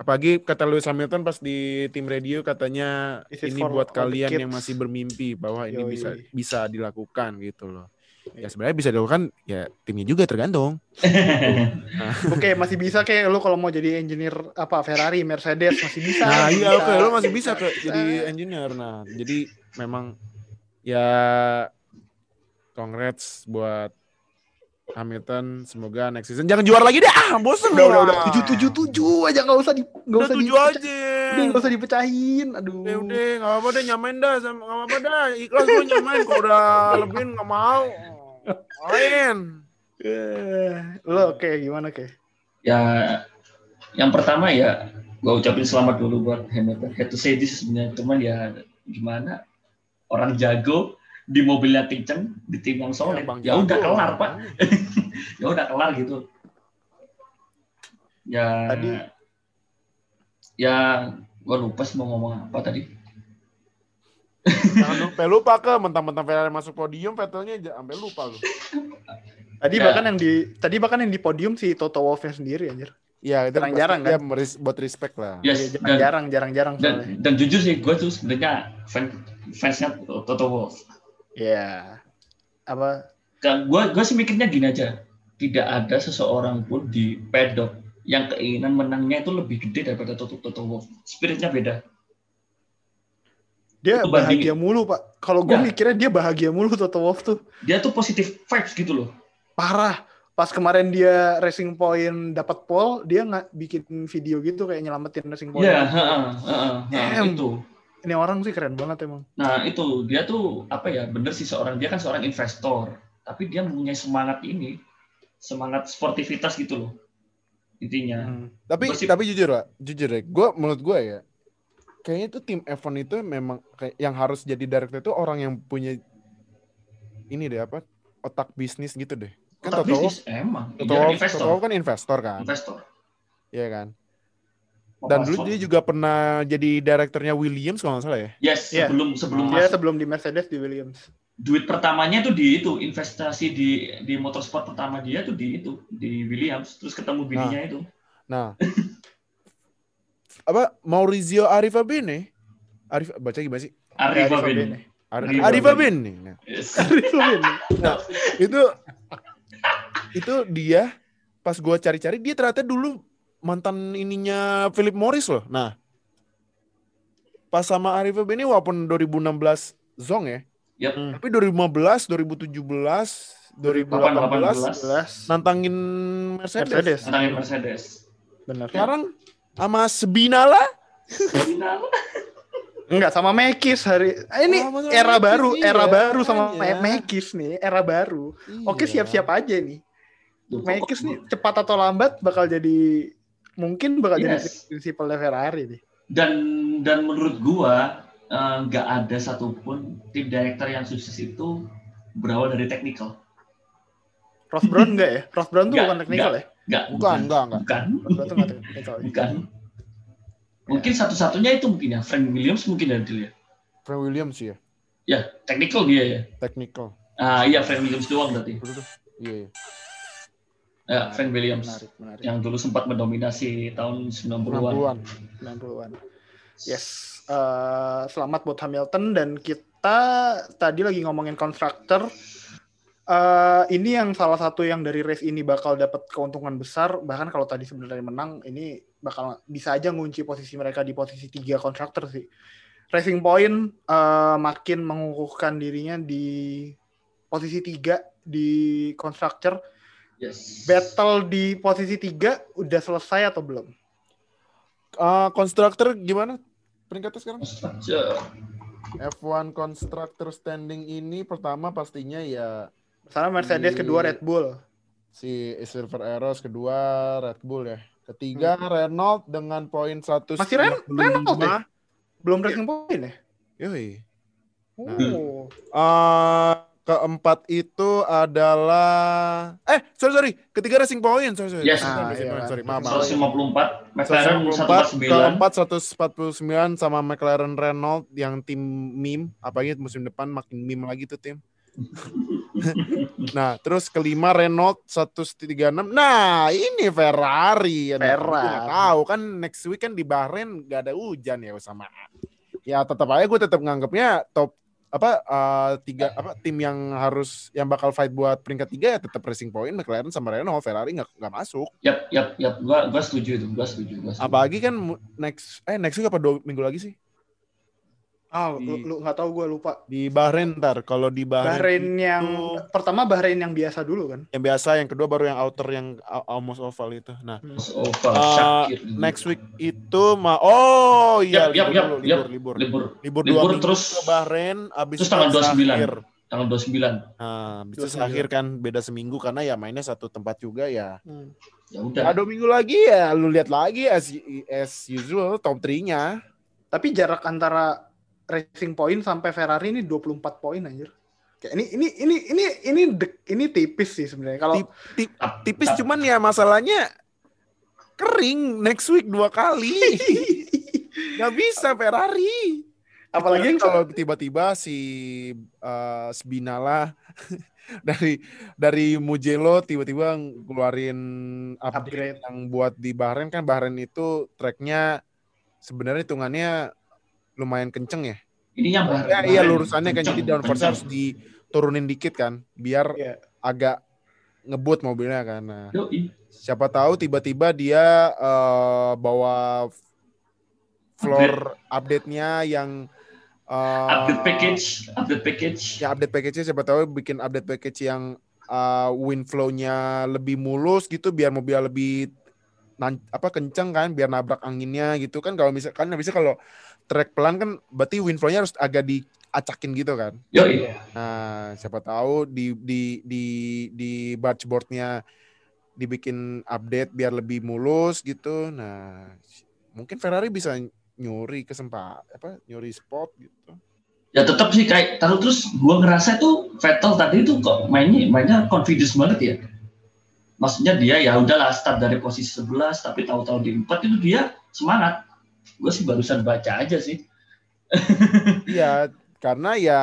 apalagi kata Lewis Hamilton pas di tim radio katanya is ini buat kalian yang kids." masih bermimpi bahwa ini Yoi. bisa bisa dilakukan gitu loh. Ya Iya. sebenarnya bisa dilakukan ya timnya juga tergantung. Oke, masih bisa kayak lu kalau mau jadi engineer apa Ferrari, Mercedes masih bisa. Nah iya oke lo masih bisa ke jadi engineer. Nah jadi memang ya congrats buat Hamilton. Semoga next season. Jangan juara lagi deh. Ah bosen Udah, udah, lah. udah. Tujuh, tujuh, tujuh aja. Nggak usah di, nggak usah tujuh aja. Udah nggak usah dipecahin. Aduh. udah udah. Nggak apa deh nyamain dah sama nggak apa dah. Ikhlas gue nyamain. Kalau udah lebihin nggak mau? Main. Eh, Lo oke gimana ke? ya yang pertama ya gua ucapin selamat dulu buat Hamilton. Head to say this sebenarnya. Cuman ya gimana? Orang jago di mobilnya kenceng di tim yang solid Bang ya udah kelar pak ya udah kelar gitu ya Tadi- ya gua lupa sih mau ngomong apa tadi jangan lupa lupa ke mentang-mentang Ferrari masuk podium Vettelnya sampai lupa lu Tadi Ya. bahkan yang di tadi bahkan yang di podium si Toto Wolff-nya sendiri anjir. ya itu Jarang-jarang, pasti kan? meris- buat respect lah yes Iya, dan, jarang, jarang, jarang dan, soalnya. dan jujur sih gue tuh sebenarnya fan fansnya Toto Wolff Iya. Apa? Gue gue sih mikirnya gini aja, tidak ada seseorang pun di pedok yang keinginan menangnya itu lebih gede daripada Toto Toto Wolff. Spiritnya beda. Dia Itu bahagia mulu, Pak. Kalau gue Ya. mikirnya dia bahagia mulu Toto Wolff tuh. Dia tuh positif vibes gitu loh. Parah. Pas kemarin dia Racing Point dapat pole, dia nggak bikin video gitu kayak nyelamatin Racing Point. Iya, heeh, heeh, itu. Ini orang sih keren banget emang. Nah itu dia tuh apa ya bener sih seorang dia kan seorang investor, tapi dia mempunyai semangat ini, semangat sportivitas gitu loh intinya. Hmm. Tapi Gua sih- tapi jujur lah, jujur ya, gue menurut gue ya, kayaknya itu tim F1 itu memang kayak yang harus jadi director itu orang yang punya ini deh apa otak bisnis gitu deh. Kan Otak Toto bisnis emang, Toto dia kan Wolff- investor, Toto kan investor kan, investor. iya kan. Dan dulu dia juga pernah jadi direkturnya Williams kalau nggak salah ya. Yes, Iya. sebelum sebelum Dia masuk sebelum di Mercedes di Williams. duit pertamanya tuh di itu investasi di di motorsport pertama dia tuh di itu di Williams terus ketemu bininya itu Nah, apa Maurizio Arifabene? Arif baca gimana sih? Arriva Arriva Ben. Bene. Ar Arriva Arifabene. Nah, Yes. itu itu dia pas gua cari-cari dia ternyata dulu mantan ininya Philip Morris loh. Nah, pas sama Arriva Bene walaupun 2016 zong ya, Yap. tapi 2015, 2017, 2018 Jelas. nantangin Mercedes. Mercedes. Tentang Mercedes. Benar. Sekarang sama Sebinala Final. Enggak sama Mekis hari ah, ini Sama- sama era Mekis, baru, iya, era baru sama. Me- Mekis nih, era baru. Oke, Iya. siap-siap aja nih. Mekis nih cepat atau lambat bakal jadi mungkin bakal jadi Yes. prinsipal Ferrari nih. Dan dan menurut gua eh, nggak ada satupun tim director yang sukses itu berawal dari technical. Ross Brown enggak ya? Ross Brown tuh Enggak, bukan teknikal ya? Enggak. Bukan, enggak, enggak. Bukan. Ross Brown tuh enggak teknikal. ya? Bukan. Mungkin satu-satunya itu mungkin ya Frank Williams mungkin dulu ya. Frank Williams ya, Ya, technical dia ya. technical. Ah iya Frank Williams doang berarti. Iya, iya. Ya, Frank Williams Menarik, menarik. yang dulu sempat mendominasi tahun 90-an. 90-an. 90-an. Yes. Eh, selamat buat Hamilton dan kita tadi lagi ngomongin konstruktor. Eh, ini yang salah satu yang dari race ini bakal dapat keuntungan besar. Bahkan kalau tadi sebenarnya menang, ini bakal bisa aja ngunci posisi mereka di posisi tiga konstruktor sih. Racing Point eh, makin mengukuhkan dirinya di posisi tiga di konstruktor. Yes. Battle di posisi tiga udah selesai atau belum? Eh, konstruktor gimana peringkatnya sekarang? Structure. F1 konstruktor standing ini pertama pastinya ya Misalnya Mercedes Di- kedua Red Bull. si Silver Arrows, kedua Red Bull ya. Ketiga Renault dengan poin 100 Hmm. Masih Ren- Renault ya? Belum Racing Point ya? Yoi. Oh. Eh, keempat itu adalah eh sorry sorry. Ketiga Racing Point sorry sorry. Yes. Ah, Racing iya. Point, sorry maaf maaf. 154, McLaren 154, 149. keempat 149 sama McLaren Renault yang tim meme. Apalagi musim depan makin meme lagi tuh tim. Nah terus kelima Renault 136 nah ini Ferrari. Nah, Ferrari. tahu. Kan next week kan di Bahrain gak ada hujan ya sama. Ya tetap aja gue tetap nganggapnya top apa eh, tiga apa tim yang harus yang bakal fight buat peringkat tiga ya tetap Racing Point McLaren sama Renault Ferrari nggak nggak masuk Yap, yap, yap. Gua, gua setuju itu. Gua setuju. Gua setuju. apalagi kan next eh next week apa dua minggu lagi sih Ah, Di- lu, lu nggak tahu gue lupa. di Bahrain ntar kalau di Bahrain, Bahrain yang itu- pertama Bahrain yang biasa dulu kan. yang biasa yang kedua baru yang outer yang al- almost oval itu nah Mas Oval, eh, Syakir. next week itu ma oh iya yap, libur dulu, yap. libur libur libur libur Libur dua minggu terus- ke Bahrain abis terus itu tanggal 29. akhir. tanggal 29. nah abis itu 29. akhir kan beda seminggu karena ya mainnya satu tempat juga ya Ya udah. Nah, dua minggu lagi ya lu lihat lagi as, as usual top 3-nya Tapi jarak antara Racing Point sampai Ferrari ini 24 poin anjir. Kayak ini ini ini ini ini dek- ini tipis sih sebenarnya. Kalau Tip- tip- Tap- tipis tap. cuman ya masalahnya kering next week dua kali nggak bisa Ferrari apalagi yang kalau tiba-tiba si uh, Spinala dari dari Mugello tiba-tiba ngeluarin upgrade, Upgrade. yang buat di Bahrain kan Bahrain itu tracknya sebenarnya hitungannya lumayan kenceng ya. Ini yang Ya, iya lurusannya kan jadi downforce kenceng. harus diturunin dikit kan biar Iya. agak ngebut mobilnya kan. Nah, Yoi. siapa tahu tiba-tiba dia eh, bawa floor update-nya yang eh, Update package, update package. ya update package-nya siapa tahu bikin update package yang uh, wind flow-nya lebih mulus gitu biar mobil lebih nan- apa kenceng kan biar nabrak anginnya gitu kan kalau misalkan bisa kalau track pelan kan berarti wind flow-nya harus agak diacakin gitu kan. Yoi. Nah, siapa tahu di di di di dashboard-nya dibikin update biar lebih mulus gitu. Nah, mungkin Ferrari bisa nyuri kesempatan apa nyuri spot gitu. Ya tetap sih kayak taruh terus gua ngerasa tuh Vettel tadi tuh kok mainnya mainnya confidence banget ya. Maksudnya dia ya udahlah start dari posisi 11 tapi tahu-tahu di 4 itu dia semangat. Gue sih barusan baca aja sih. Iya, karena ya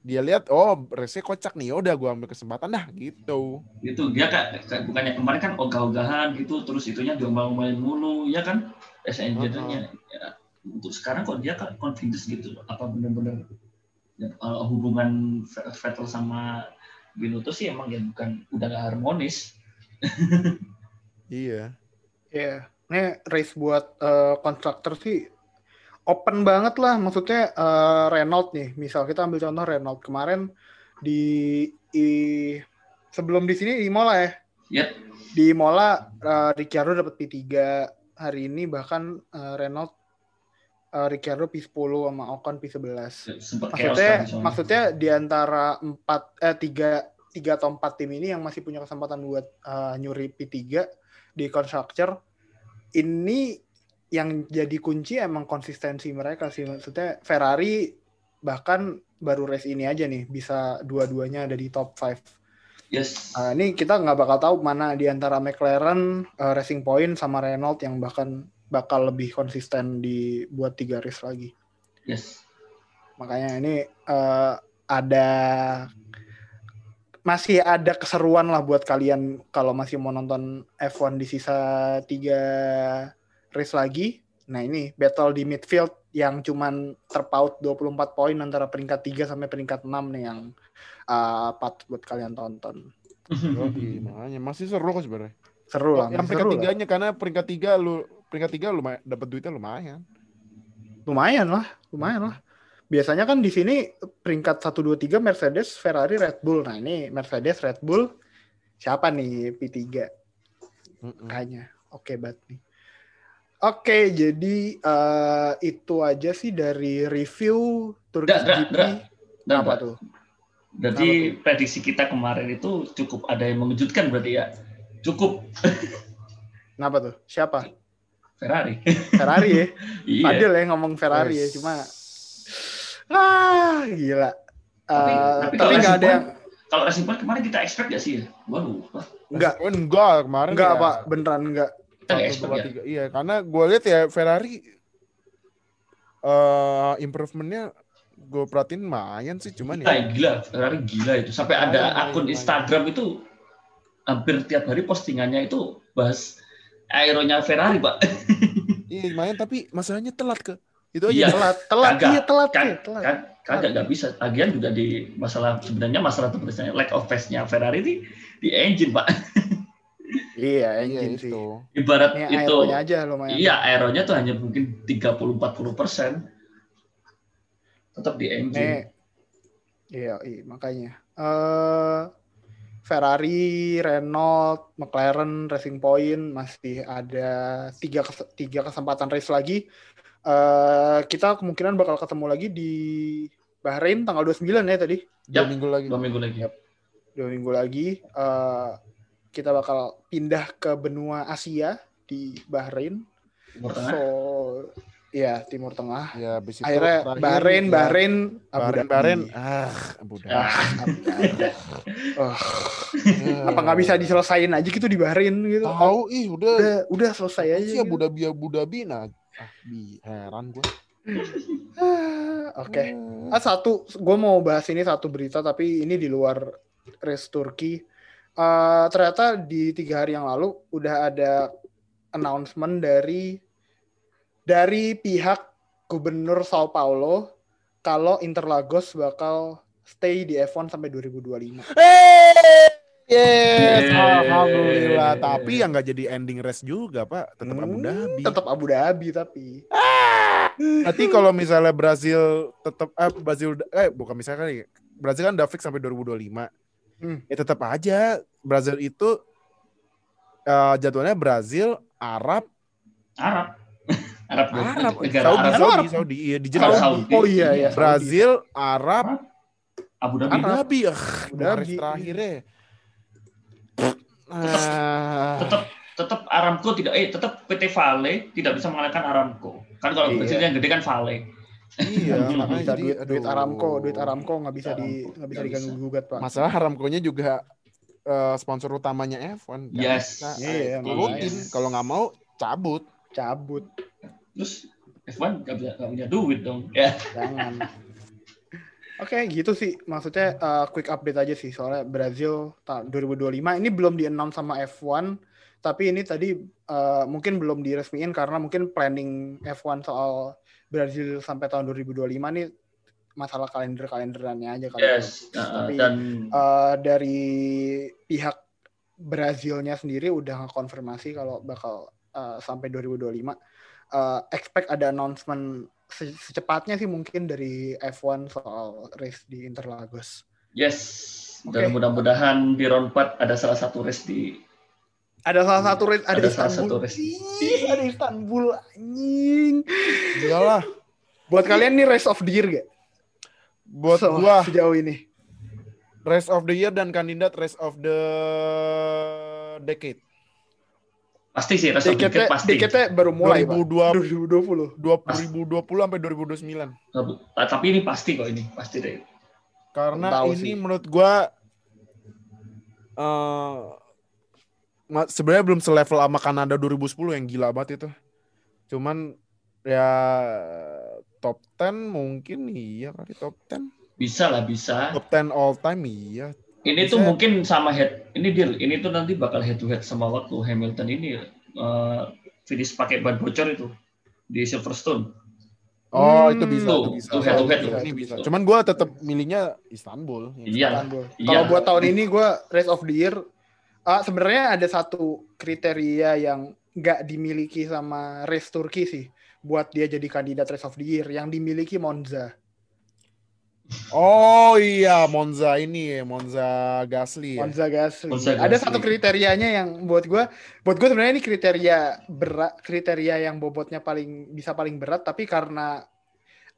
dia lihat oh race kocak nih udah gua ambil kesempatan dah gitu. Gitu dia kak kak- bukannya kemarin kan ogah-ogahan gitu terus itunya diombang-ombangin mulu ya kan? As engineer-nya ya, untuk sekarang kok dia kan confidence gitu apa bener-bener ya, uh, hubungan Ve- Vettel sama Binotto sih emang ya bukan udah gak harmonis. Iya. Iya. Ini race buat eh, konstruktor sih open banget lah. Maksudnya eh, Renault nih. Misal kita ambil contoh Renault kemarin di, i- sebelum di sini di Imola ya. ya Di Imola eh, Ricciardo dapat P3 hari ini bahkan eh, Renault eh, Ricciardo P10 sama Ocon P11. sempat chaos Maksudnya kan maksudnya di antara empat eh tiga tiga atau empat tim ini yang masih punya kesempatan buat eh, nyuri P3 di constructor ini yang jadi kunci emang konsistensi mereka sih. Maksudnya Ferrari bahkan baru race ini aja nih bisa dua-duanya ada di top 5 yes. Uh, ini kita nggak bakal tahu mana di antara McLaren, uh, Racing Point sama Renault yang bahkan bakal lebih konsisten di buat tiga race lagi. yes. Makanya ini uh, ada masih ada keseruan lah buat kalian kalau masih mau nonton F1 di sisa tiga race lagi. Nah ini battle di midfield yang cuman terpaut 24 poin antara peringkat 3 sampai peringkat 6 nih yang uh, patut buat kalian tonton. Yoi, makanya masih seru kok sebenarnya Seru lah, yang peringkat seru lah. tiganya karena peringkat tiga lu peringkat tiga lumayan dapat duitnya lumayan Lumayan lah, lumayan lah. Biasanya kan di sini peringkat 1 2 3 Mercedes, Ferrari, Red Bull. Nah, ini Mercedes, Red Bull siapa nih P3? Mm-mm. Kayaknya. Oke banget nih. Oke, jadi eh, itu aja sih dari review Turkish GP. dra. Dan Apa tuh? Berarti prediksi kita kemarin itu cukup ada yang mengejutkan berarti ya. Cukup Kenapa tuh? Siapa? Ferrari. Ferrari ya. iya. Padahal ya ngomong Ferrari ya, Wes. cuma ah gila. Tapi- Eh, tapi tapi kalau nggak ada yang Kalau Racing Point kemarin kita expect gak sih ya? Waduh, enggak Oh, enggak kemarin enggak ya, Pak, beneran enggak. satu, dua, ya. tiga. Iya, karena gue lihat ya Ferrari eh improvementnya gue perhatiin lumayan sih, cuman Gila, ya gila, Ferrari gila itu. Sampai ada Lumayan, akun lumayan. Instagram itu hampir tiap hari postingannya itu bahas aeronya Ferrari, Pak. iya lumayan tapi masalahnya telat ke itu aja. Iya. Telat, telat, Kagak. iya telat, Kan, iya, telat. kan, kagak nggak bisa. Lagian juga di masalah sebenarnya masalah terbesarnya lack of pace-nya Ferrari di di engine, Pak. Iya, engine sih. itu. Ibarat Ini itu aja lumayan. Iya, aeronya tuh hanya mungkin 30-40 persen. Tetap di engine. Nih, iya, iya, makanya. eh Ferrari, Renault, McLaren, Racing Point masih ada tiga tiga kesempatan race lagi. Eh kita kemungkinan bakal ketemu lagi di Bahrain tanggal 29 ya tadi. Dua Yap. minggu lagi. Dua minggu lagi. Dua minggu lagi. eh kita bakal pindah ke benua Asia di Bahrain. Timur Tengah. So, ya Timur Tengah. Ya, habis itu Akhirnya terakhir Bahrain, ya, Bahrain, Abu Bahrain, Dhabi. Bahrain. Ah, Abu Dhabi. Ah, Abu Dhabi. Oh, apa nggak bisa diselesain aja gitu di Bahrain gitu? Tahu ih udah. udah, udah selesai aja. Sih gitu. Abu Dhabi Abu Dhabi nah. Ah, bi heran gue. Oke. Ah, satu, gue mau bahas ini satu berita tapi ini di luar race Turki. Eh, ternyata di tiga hari yang lalu udah ada announcement dari dari pihak Gubernur Sao Paulo kalau Interlagos bakal stay di F1 sampai 2025. Yes, Yeay. alhamdulillah. Tapi yang nggak jadi ending race juga, Pak. Tetap Abu Hmm, Dhabi. Tetap Abu Dhabi tapi. Nanti kalau misalnya Brazil tetap eh Brazil eh bukan misalnya kali Brazil kan udah fix sampai 2025. Hmm. Ya tetap aja Brazil itu eh, jadwalnya Brazil, Arab, Arab. Arab, Arab, negara Saudi, Arab. Saudi, Saudi, iya di Arab Jeddah. Saudi. Oh iya ya. Brazil, Arab, Abu Dhabi. Abu Dhabi. Ah, Abu Dhabi. terakhirnya. Tetap tetap Aramco tidak eh tetap PT Vale tidak bisa mengalahkan Aramco. Kan kalau Iya. Brazil yang gede kan Vale. iya, makanya Bisa jadi, duit, duit. Aramco, duit Aramco nggak bisa di Aramco, nggak bisa diganggu gugat pak. Masalah Aramco-nya juga eh, sponsor utamanya F1. Nggak Yes. Iya, eh, turutin. makanya. Kalau nggak mau cabut. Cabut, Terus F1 nggak bisa nggak punya duit dong. Ya. jangan. Oke, gitu sih. Maksudnya uh, quick update aja sih soalnya Brazil tahun 2025 ini belum di announce sama F1, tapi ini tadi uh, mungkin belum diresmiin karena mungkin planning F1 soal Brazil sampai tahun 2025 nih masalah kalender-kalenderannya aja kali. ya. Yes. uh, Tapi dan uh, dari pihak Brazilnya sendiri udah ngekonfirmasi kalau bakal uh, sampai 2025. Uh, expect ada announcement se- secepatnya sih mungkin dari F1 soal race di Interlagos. yes. Dan Oke. mudah-mudahan di round 4 ada salah satu race di Ada salah satu race, ada, Ada salah Istanbul. satu race. Ih, ada Istanbul anjing. Enggak lah. Buat kalian nih race of the year gak? Buat So- gua sejauh ini. Race of the Year dan kandidat Race of the Decade. Pasti sih of the Deketnya, Decade pasti. deketnya baru mulai, Pak. 2020 2020. 2020 sampai 2029. Ah, Tapi ini pasti kok ini, pasti deh. Karena Tahu ini sih. menurut gua eh ma- sebenarnya belum selevel sama Kanada 2010 yang gila banget itu. Cuman ya top 10 mungkin iya kali top 10. Bisa lah, bisa. Top 10 all time iya. Ini tuh Bisa. mungkin sama head, ini deal, ini tuh nanti bakal head to head sama waktu Hamilton ini eh, finish pakai ban bocor itu di Silverstone. Oh, Hmm. itu bisa, Tuh, itu bisa. tuh head to head Bisa, tuh. ini bisa. Cuman gua tetap milihnya Istanbul. Iya. Istanbul. Iya. Kalau buat tahun ini gue race of the year, ah, sebenarnya ada satu kriteria yang nggak dimiliki sama race Turki sih, buat dia jadi kandidat race of the year, yang dimiliki Monza. Oh iya, Monza ini ya, Monza Gasly ya. Monza Gasly. Monza Ada Gasly. satu kriterianya yang buat gue, buat gue sebenarnya ini kriteria berat, kriteria yang bobotnya paling bisa paling berat, tapi karena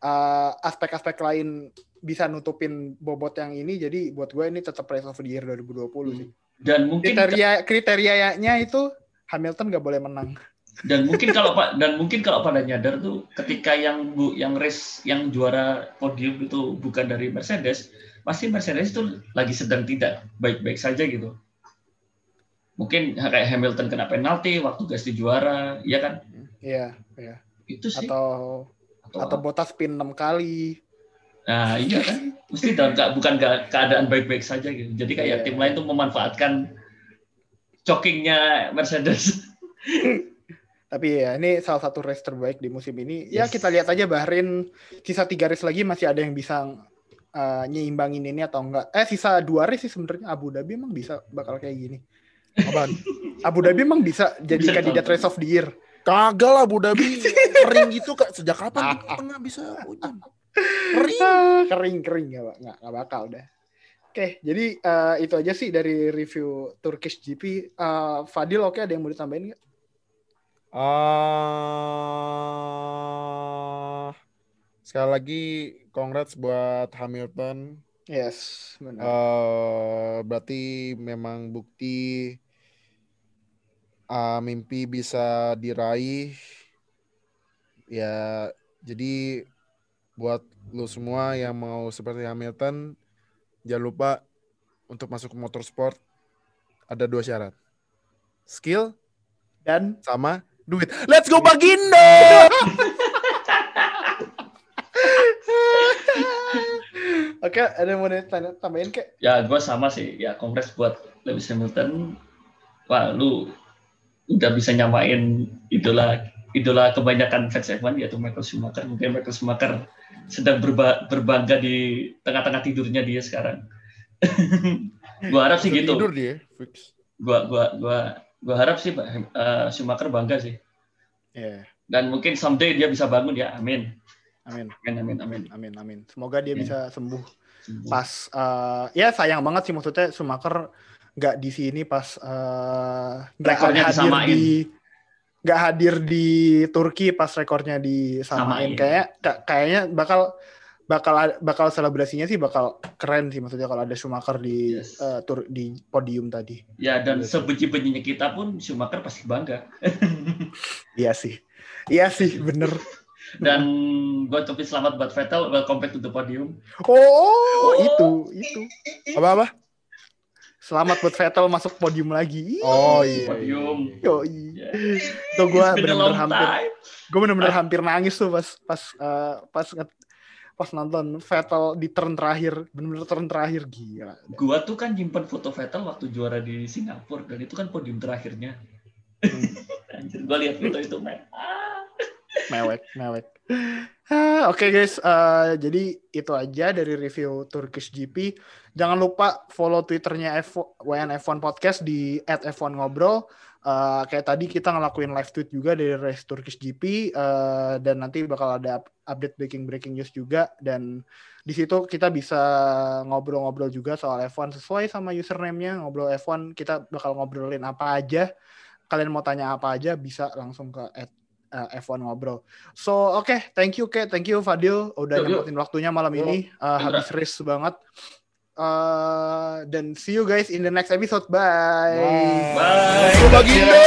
uh, aspek-aspek lain bisa nutupin bobot yang ini, jadi buat gue ini tetap race of the year 2020 sih. Dan mungkin kriteria kriterianya itu Hamilton nggak boleh menang. Dan mungkin kalau Pak dan mungkin kalau pada nyadar tuh ketika yang bu yang race yang juara podium itu bukan dari Mercedes, pasti Mercedes itu lagi sedang tidak baik-baik saja gitu. Mungkin kayak Hamilton kena penalti waktu Gasly juara, ya kan? Iya, iya. Itu sih. Atau Atau- atau Bottas pin 6 kali. Nah, iya kan? Mesti dalam ke- bukan ke- keadaan baik-baik saja gitu. Jadi kayak Iya. tim lain tuh memanfaatkan chokingnya Mercedes. Tapi ya ini salah satu race terbaik di musim ini. Ya Yes. kita lihat aja Bahrain sisa tiga race lagi masih ada yang bisa uh, nyeimbangin ini atau enggak. Eh sisa dua race sih sebenarnya Abu Dhabi emang bisa bakal kayak gini. Apaan? Abu Dhabi emang bisa jadi Bisa kandidat race of the year. Kagak lah Abu Dhabi kering gitu kak. Sejak kapan kita pernah bisa hujan? Kering. Ah, kering kering nggak Pak? nggak nggak bakal dah. Oke, jadi uh, itu aja sih dari review Turkish GP. Uh, Fadil, oke ada yang mau ditambahin nggak? Ah, sekali lagi congrats buat Hamilton. Yes, benar. Eh, berarti memang bukti ah, mimpi bisa diraih. Ya, jadi buat lu semua yang mau seperti Hamilton, jangan lupa untuk masuk ke motorsport ada dua syarat. Skill Dan sama duit. Let's go Bagindo! oke, ada yang mau ditanya- tambahin kek? Ya, gue sama sih. Ya, kongres buat Lewis Hamilton. Wah, lu udah bisa nyamain idola idola kebanyakan fans F1 yaitu Michael Schumacher. Mungkin Michael Schumacher sedang berba- berbangga di tengah-tengah tidurnya dia sekarang. gua harap sih gitu. Tidur dia, fix. Gua gua gua gua harap sih Pak, eh, Schumacher bangga sih. Ya, Dan mungkin someday dia bisa bangun ya. Amin. amin, Amin amin amin. amin, amin. Semoga dia Amin. bisa sembuh. Pas, eh, ya sayang banget sih maksudnya Schumacher nggak di sini pas eh, nggak Rekornya hadir disamain. di nggak hadir di Turki pas rekornya Samain. disamain. Kayak ka- kayaknya bakal bakal bakal selebrasinya sih bakal keren sih maksudnya kalau ada Schumacher di Yes. eh, tur di podium tadi. Ya dan Iya sih. sebenci-bencinya kita pun Schumacher pasti bangga. Iya sih. Iya sih, bener. Dan buat ucapin selamat buat Vettel, welcome back to the podium. Oh, itu, itu. Apa-apa? Selamat buat Vettel masuk podium lagi. Oh iya. Podium. Yoi. Yeah. Tuh gue long hampir, gue bener-bener hampir nangis tuh pas pas eh, pas pas nonton Vettel di turn terakhir, bener-bener turn terakhir gila. Gua tuh kan nyimpen foto Vettel waktu juara di Singapura dan itu kan podium terakhirnya. Hmm. Anjir, gua lihat foto itu, men. Ah. Mewek, mewek. Oke guys, eh, jadi itu aja dari review Turkish GP. Jangan lupa follow twitternya F WNF1 Podcast di @f1 Eh, kayak tadi kita ngelakuin live tweet juga dari race Turkish GP eh, dan nanti bakal ada up- update breaking breaking news juga. Dan di situ kita bisa ngobrol-ngobrol juga soal F1 sesuai sama username-nya ngobrol F1 kita bakal ngobrolin apa aja. Kalian mau tanya apa aja bisa langsung ke at, eh, F1 ngobrol. So oke thank you Ke thank you Fadil. Udah nyempetin waktunya malam ini. Eh, habis race banget Eh, dan see you guys in the next episode bye Bye. Baginda!